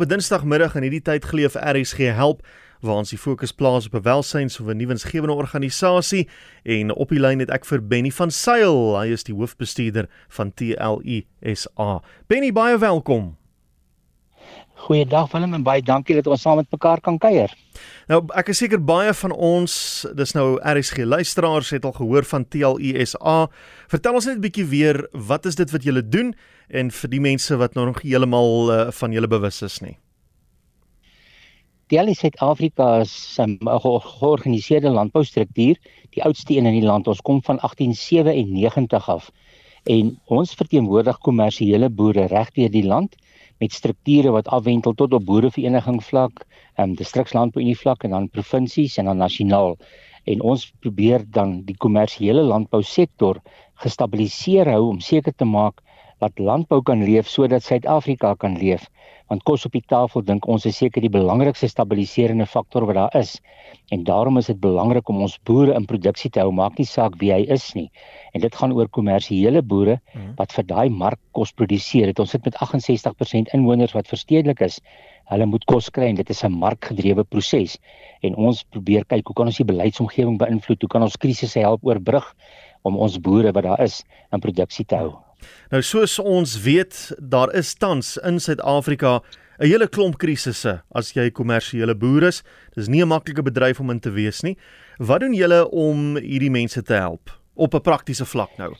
Op 'n Dinsdagmiddag in hierdie tyd geleef RSG help waar ons die fokus plaas op 'n welsyns of 'n nuwensgewende organisasie en op die lyn het ek vir Benny van Sail, hy is die hoofbestuurder van TLI SA. Benny, baie welkom. Goeiedag Willem en baie dankie dat ons saam met mekaar kan kuier. Nou ek is seker baie van ons, dis nou RSG luisteraars het al gehoor van TLISA. Vertel ons net 'n bietjie weer, wat is dit wat julle doen en vir die mense wat nou nog heeltemal uh, van julle bewus is nie. TLI Suid-Afrika is 'n georganiseerde landboustruktuur, die oudste een in die land. Ons kom van 1897 af en ons verteenwoordig kommersiële boere regdeur die land met strukture wat afwentel tot op boerevereniging vlak, ehm um, distrikslandbouunie vlak en dan provinsies en dan nasionaal. En ons probeer dan die kommersiële landbousektor gestabiliseer hou om seker te maak dat landbou kan leef sodat Suid-Afrika kan leef. Want kos op die tafel dink ons is seker die belangrikste stabiliserende faktor wat daar is. En daarom is dit belangrik om ons boere in produksie te hou. Maak nie saak wie hy is nie. En dit gaan oor kommersiële boere mhm. wat vir daai mark kos produseer. Het ons sit met 68% inwoners wat verstedelik is. Hulle moet kos kry en dit is 'n markgedrewe proses. En ons probeer kyk hoe kan ons die beleidsomgewing beïnvloed? Hoe kan ons krisisse help oorbrug om ons boere wat daar is in produksie te hou Nou soos ons weet, daar is tans in Suid-Afrika 'n hele klomp krisisse as jy kommersiële boer is. Dis nie 'n maklike bedryf om in te wees nie. Wat doen julle om hierdie mense te help op 'n praktiese vlak nou?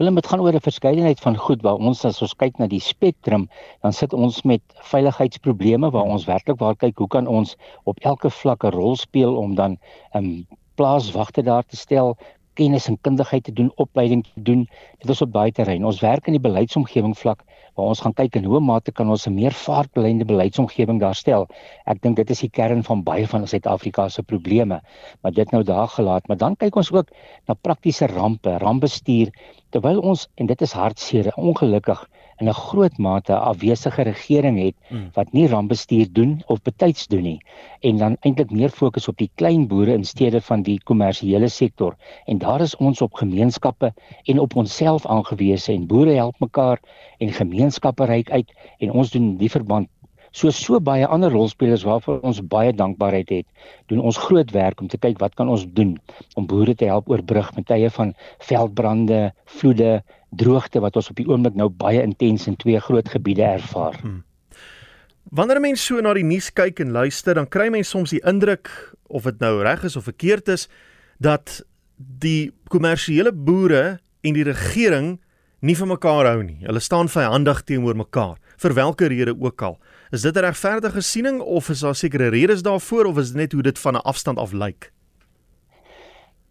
Willem, dit gaan oor 'n verskeidenheid van goed waar ons as ons kyk na die spektrum, dan sit ons met veiligheidsprobleme waar ons werklik waar kyk hoe kan ons op elke vlak 'n rol speel om dan 'n um, plaaswagte daar te stel, kennis en kundigheid te doen, opleiding te doen. Dit is op baie terreine. Ons werk in die beleidsomgewing vlak waar ons gaan kyk in hoe mate kan ons 'n meer vaartbelende beleidsomgewing daarstel. Ek dink dit is die kern van baie van Suid-Afrika se probleme. Maar dit nou daar gelaat, maar dan kyk ons ook na praktiese rampe, rampbestuur terwyl ons en dit is hartseer, ongelukkig in 'n groot mate afwesige regering het hmm. wat nie rampbestuur doen of betyds doen nie en dan eintlik meer fokus op die klein boere in steede van die kommersiële sektor en daar is ons op gemeenskappe en op onsself aangewese en boere help mekaar en gemeenskappe reik uit en ons doen die verband So so baie ander rolspelers waarvoor ons baie dankbaarheid het, doen ons groot werk om te kyk wat kan ons doen om boere te help oorbrug met tye van veldbrande, vloede, droogte wat ons op die oomblik nou baie intens in twee groot gebiede ervaar. Hmm. Wanneer 'n mens so na die nuus kyk en luister, dan kry mens soms die indruk of dit nou reg is of verkeerd is dat die kommersiële boere en die regering nie vir mekaar hou nie. Hulle staan vyandig teenoor mekaar vir watter rede ook al. Is dit 'n regverdige siening of is daar sekere redes daarvoor of is dit net hoe dit van 'n afstand af lyk?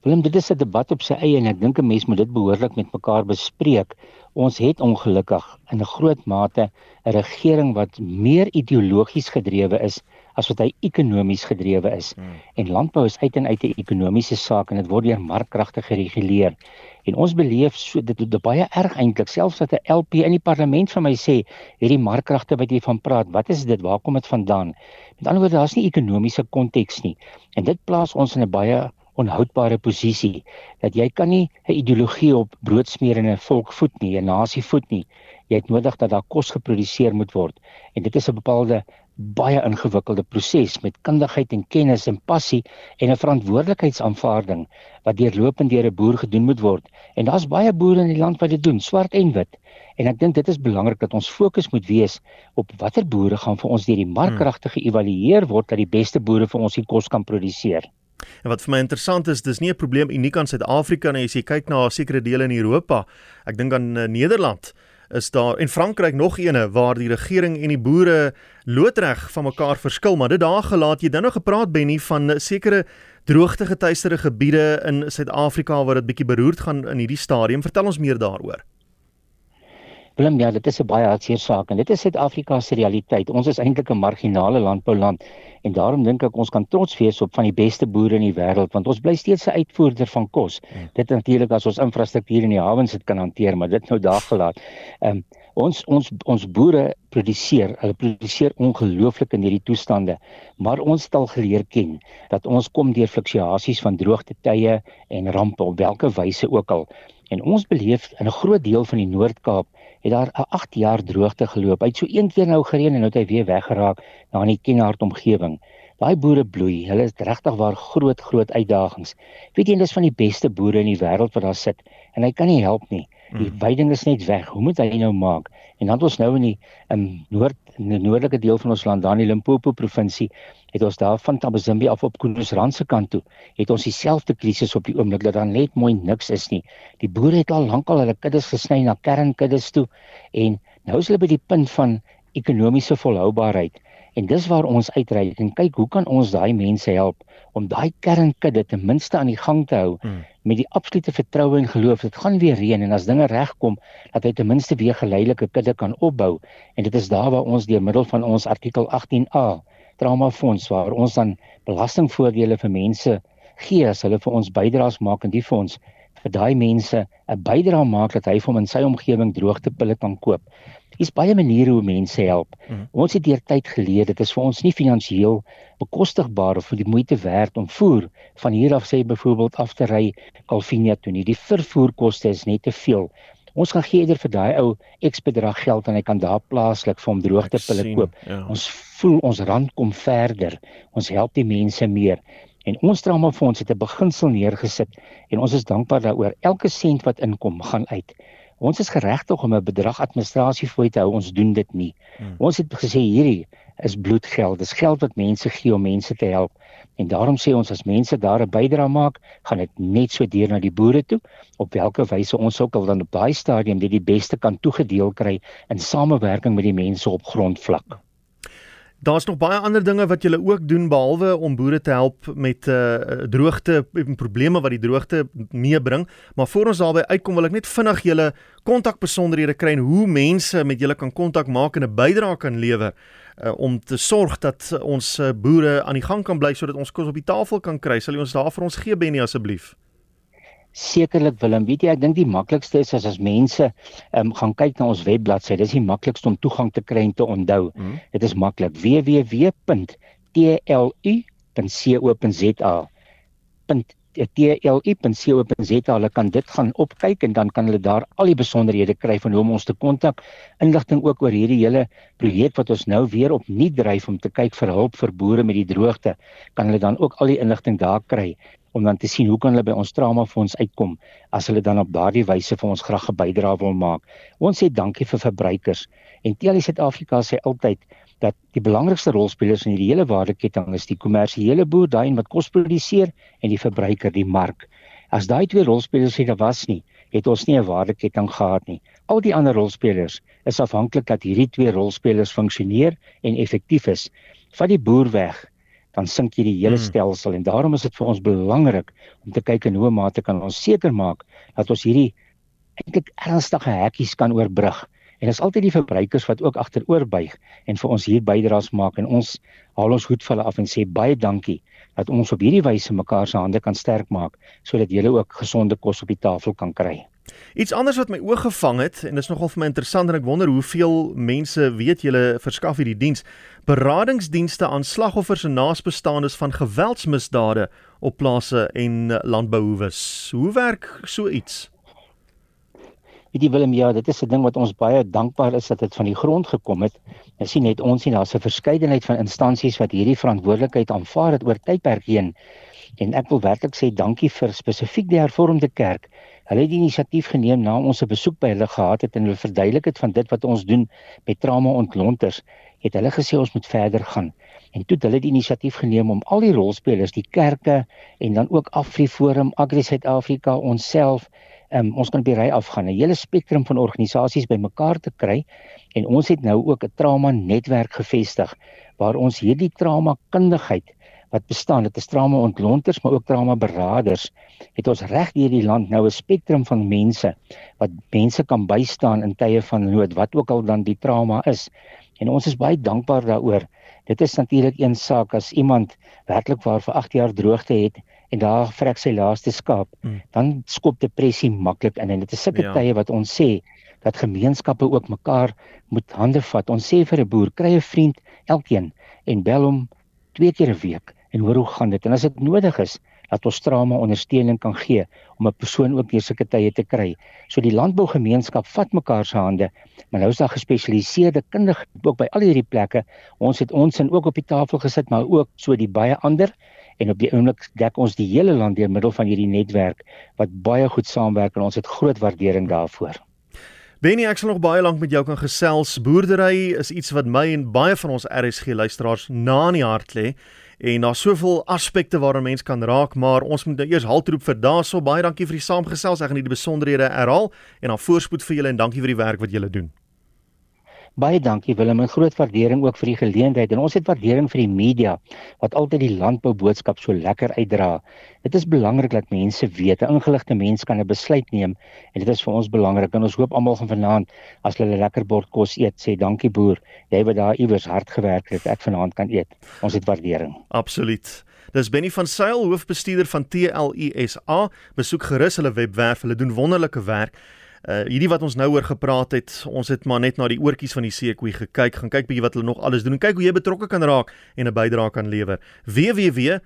Willem, dit is 'n debat op sy eie en ek dink 'n mens moet dit behoorlik met mekaar bespreek. Ons het ongelukkig in 'n groot mate 'n regering wat meer ideologies gedrewe is as wat hy ekonomies gedrewe is. Hmm. En landbou is uit en uit 'n ekonomiese saak en dit word deur markkragte gereguleer. En ons beleef so dit dit baie erg eintlik selfs dat 'n LP in die parlement vir my sê hierdie markkragte wat jy van praat, wat is dit? Waar kom dit vandaan? Met ander woorde, daar's nie ekonomiese konteks nie. En dit plaas ons in 'n baie onhoudbare posisie dat jy kan nie 'n ideologie op broodsmeerende volk voed nie, 'n nasie voed nie. Jy het nodig dat daar kos geproduseer moet word en dit is 'n bepaalde baie ingewikkelde proses met kundigheid en kennis en passie en 'n verantwoordelikheidsaanvaarding wat deurlopend deur 'n boer gedoen moet word. En daar's baie boere in die land wat dit doen, swart en wit. En ek dink dit is belangrik dat ons fokus moet wees op watter boere gaan vir ons deur die markkragte geëvalueer word dat die beste boere vir ons die kos kan produseer. En wat vir my interessant is, dis nie 'n probleem uniek aan Suid-Afrika nie, as jy kyk na sekere dele in Europa. Ek dink aan uh, Nederland is daar en Frankryk nog eene waar die regering en die boere loodreg van mekaar verskil, maar dit daar gelaat jy dan nog gepraat Benny van sekere droogte getuieerde gebiede in Suid-Afrika waar dit bietjie beroerd gaan in hierdie stadium. Vertel ons meer daaroor. Willem, ja, dit is 'n baie hartseer saak en dit is Suid-Afrika se realiteit. Ons is eintlik 'n marginale landbouland en daarom dink ek ons kan trots wees op van die beste boere in die wêreld want ons bly steeds 'n uitvoerder van kos. Hmm. Dit natuurlik as ons infrastruktuur in die hawens dit kan hanteer, maar dit nou daar gelaat. Ehm um, ons ons ons boere produseer, hulle produseer ongelooflik in hierdie toestande, maar ons het al geleer ken dat ons kom deur fluktuasies van droogte tye en rampe op watter wyse ook al. En ons beleef in 'n groot deel van die Noord-Kaap het daar 'n 8 jaar droogte geloop. Hy het so een keer nou gereën en nou het hy weer weggeraak na in die Kenhardt omgewing. Daai boere bloei. Hulle is regtig waar groot groot uitdagings. Weet jy, dis van die beste boere in die wêreld wat daar sit en hy kan nie help nie. Die veiding is net weg. Hoe moet hy nou maak? En dan het ons nou in die in noord in die noordelike deel van ons land, daar in die Limpopo provinsie, het ons daar van Tabazimbi af op Koenusrand se kant toe, het ons dieselfde krisis op die oomblik dat daar net mooi niks is nie. Die boere het al lankal hulle kuddes gesny na kernkuddes toe en nou is hulle by die punt van ekonomiese volhoubaarheid. En dis waar ons uitreik en kyk hoe kan ons daai mense help om daai kernkudde ten minste aan die gang te hou hmm. met die absolute vertroue en geloof dit gaan weer reën en as dinge regkom dat hy ten minste weer geleidelike kudde kan opbou en dit is daar waar ons deur middel van ons artikel 18A trauma fonds waar ons dan belastingvoordele vir mense gee as hulle vir ons bydraes maak in die fonds vir daai mense 'n bydrae maak dat hy vir hom in sy omgewing droogtepille kan koop. Hier's baie maniere hoe mense help. Mm. Ons het deur tyd geleer dit is vir ons nie finansiëel bekostigbaar of vir die moeite werd om voer van hier af sê byvoorbeeld af te ry Calvinia toe nie. Die vervoerkoste is net te veel. Ons gaan gee eerder vir daai ou X bedrag geld en hy kan daar plaaslik vir hom droogtepille koop. Ja. Ons voel ons rand kom verder. Ons help die mense meer. En ons trauma fonds het 'n beginsel neergesit en ons is dankbaar daaroor. Elke sent wat inkom, gaan uit. Ons is geregtig om 'n bedrag administrasie vir te hou. Ons doen dit nie. Hmm. Ons het gesê hierdie is bloedgeld. Dis geld wat mense gee om mense te help. En daarom sê ons as mense daar 'n bydrae maak, gaan dit net so deur na die boere toe op watter wyse ons ook al dan op daai stadium dit die beste kan toegedeel kry in samewerking met die mense op grondvlak. Daar's nog baie ander dinge wat julle ook doen behalwe om boere te help met uh droogte en probleme wat die droogte meebring, maar voor ons daarby uitkom wil ek net vinnig julle kontakbesonderhede kry en hoe mense met julle kan kontak maak en 'n bydrae kan lewer uh, om te sorg dat ons uh, boere aan die gang kan bly sodat ons kos op die tafel kan kry. Sal jy ons daar vir ons gee Benny asseblief? Sekerlik Willem, weet jy ek dink die maklikste is as as mense um, gaan kyk na ons webbladsy. Dis die maklikste om toegang te kry en te onthou. Mm. Dit is maklik www.tlu.co.za tlu.co.za hulle kan dit gaan opkyk en dan kan hulle daar al die besonderhede kry van hoe om ons te kontak inligting ook oor hierdie hele projek wat ons nou weer opnuut dryf om te kyk vir hulp vir boere met die droogte kan hulle dan ook al die inligting daar kry om dan te sien hoe kan hulle by ons trauma fonds uitkom as hulle dan op daardie wyse vir ons graag 'n bydrae wil maak. Ons sê dankie vir verbruikers en TLC Suid-Afrika sê altyd dat die belangrikste rolspelers in hierdie hele waardeketting is die kommersiële boer, daai wat kos produseer en die verbruiker, die mark. As daai twee rolspelers nie was nie, het ons nie 'n waardeketting gehad nie. Al die ander rolspelers is afhanklik dat hierdie twee rolspelers funksioneer en effektief is. Vat die boer weg, dan sink jy die hele hmm. stelsel en daarom is dit vir ons belangrik om te kyk in hoe mate kan ons seker maak dat ons hierdie eintlik ernstige hekkies kan oorbrug. En is altyd die verbruikers wat ook agteroor buig en vir ons hier bydraes maak en ons haal ons hoed vir hulle af en sê baie dankie dat ons op hierdie wyse mekaar se hande kan sterk maak sodat julle ook gesonde kos op die tafel kan kry. Iets anders wat my oog gevang het en dit is nogal vir my interessant en ek wonder hoeveel mense weet julle verskaf hierdie diens. Beradingsdienste aan slagoffers en naasbestaandes van geweldsmisdade op plase en landbouhoewes. Hoe werk so iets? Weet jy Willem, ja, dit is 'n ding wat ons baie dankbaar is dat dit van die grond gekom het. Ons sien net ons sien daar's 'n verskeidenheid van instansies wat hierdie verantwoordelikheid aanvaar het oor tydperk heen. En ek wil werklik sê dankie vir spesifiek die hervormde kerk. Hulle het die inisiatief geneem na ons 'n besoek by hulle gehad het en hulle verduidelik het van dit wat ons doen met trauma ontlonters. Het hulle gesê ons moet verder gaan. En toe het hulle die inisiatief geneem om al die rolspelers, die kerke en dan ook Afriforum, Agri Suid-Afrika, onsself um, ons kan die ry afgaan 'n hele spektrum van organisasies bymekaar te kry en ons het nou ook 'n trauma netwerk gevestig waar ons hierdie trauma kundigheid wat bestaan dit is trauma ontlonters maar ook trauma beraders het ons reg deur die land nou 'n spektrum van mense wat mense kan bystaan in tye van nood wat ook al dan die trauma is en ons is baie dankbaar daaroor dit is natuurlik een saak as iemand werklik waar vir 8 jaar droogte het en daar vrek sy laaste skaap, mm. dan skop depressie maklik in en dit is sulke ja. tye wat ons sê dat gemeenskappe ook mekaar moet hande vat. Ons sê vir 'n boer, kry 'n vriend elkeen en bel hom twee keer 'n week en hoor hoe gaan dit en as dit nodig is, dat ons trauma ondersteuning kan gee om 'n persoon ook deur sulke tye te kry. So die landbougemeenskap vat mekaar se hande, maar nou is daar gespesialiseerde kundige ook by al hierdie plekke. Ons het ons in ook op die tafel gesit, maar ook so die baie ander en op die oomblik dek ons die hele land deur middel van hierdie netwerk wat baie goed saamwerk en ons het groot waardering daarvoor. Benny, ek sal nog baie lank met jou kan gesels. Boerdery is iets wat my en baie van ons RSG luisteraars na in die hart lê en daar's soveel aspekte waaraan mens kan raak, maar ons moet nou eers haltroep vir daarso. Baie dankie vir die saamgesels. Ek gaan nie die besonderhede herhaal en dan voorspoed vir julle en dankie vir die werk wat julle doen. Baie dankie Willem, 'n groot waardering ook vir die geleentheid en ons het waardering vir die media wat altyd die landbou boodskap so lekker uitdra. Dit is belangrik dat mense weet, 'n ingeligte mens kan 'n besluit neem en dit is vir ons belangrik en ons hoop almal gaan vanaand as hulle lekker bord kos eet, sê dankie boer, jy wat daar iewers hard gewerk het, ek vanaand kan eet. Ons het waardering. Absoluut. Dis Benny van Sail, hoofbestuurder van TLUSA. Besoek gerus hulle webwerf, hulle doen wonderlike werk. Uh hierdie wat ons nou oor gepraat het, ons het maar net na die oortjies van die seekoei gekyk, gaan kyk bietjie wat hulle nog alles doen en kyk hoe jy betrokke kan raak en 'n bydrae kan lewer. www.tlu.co.za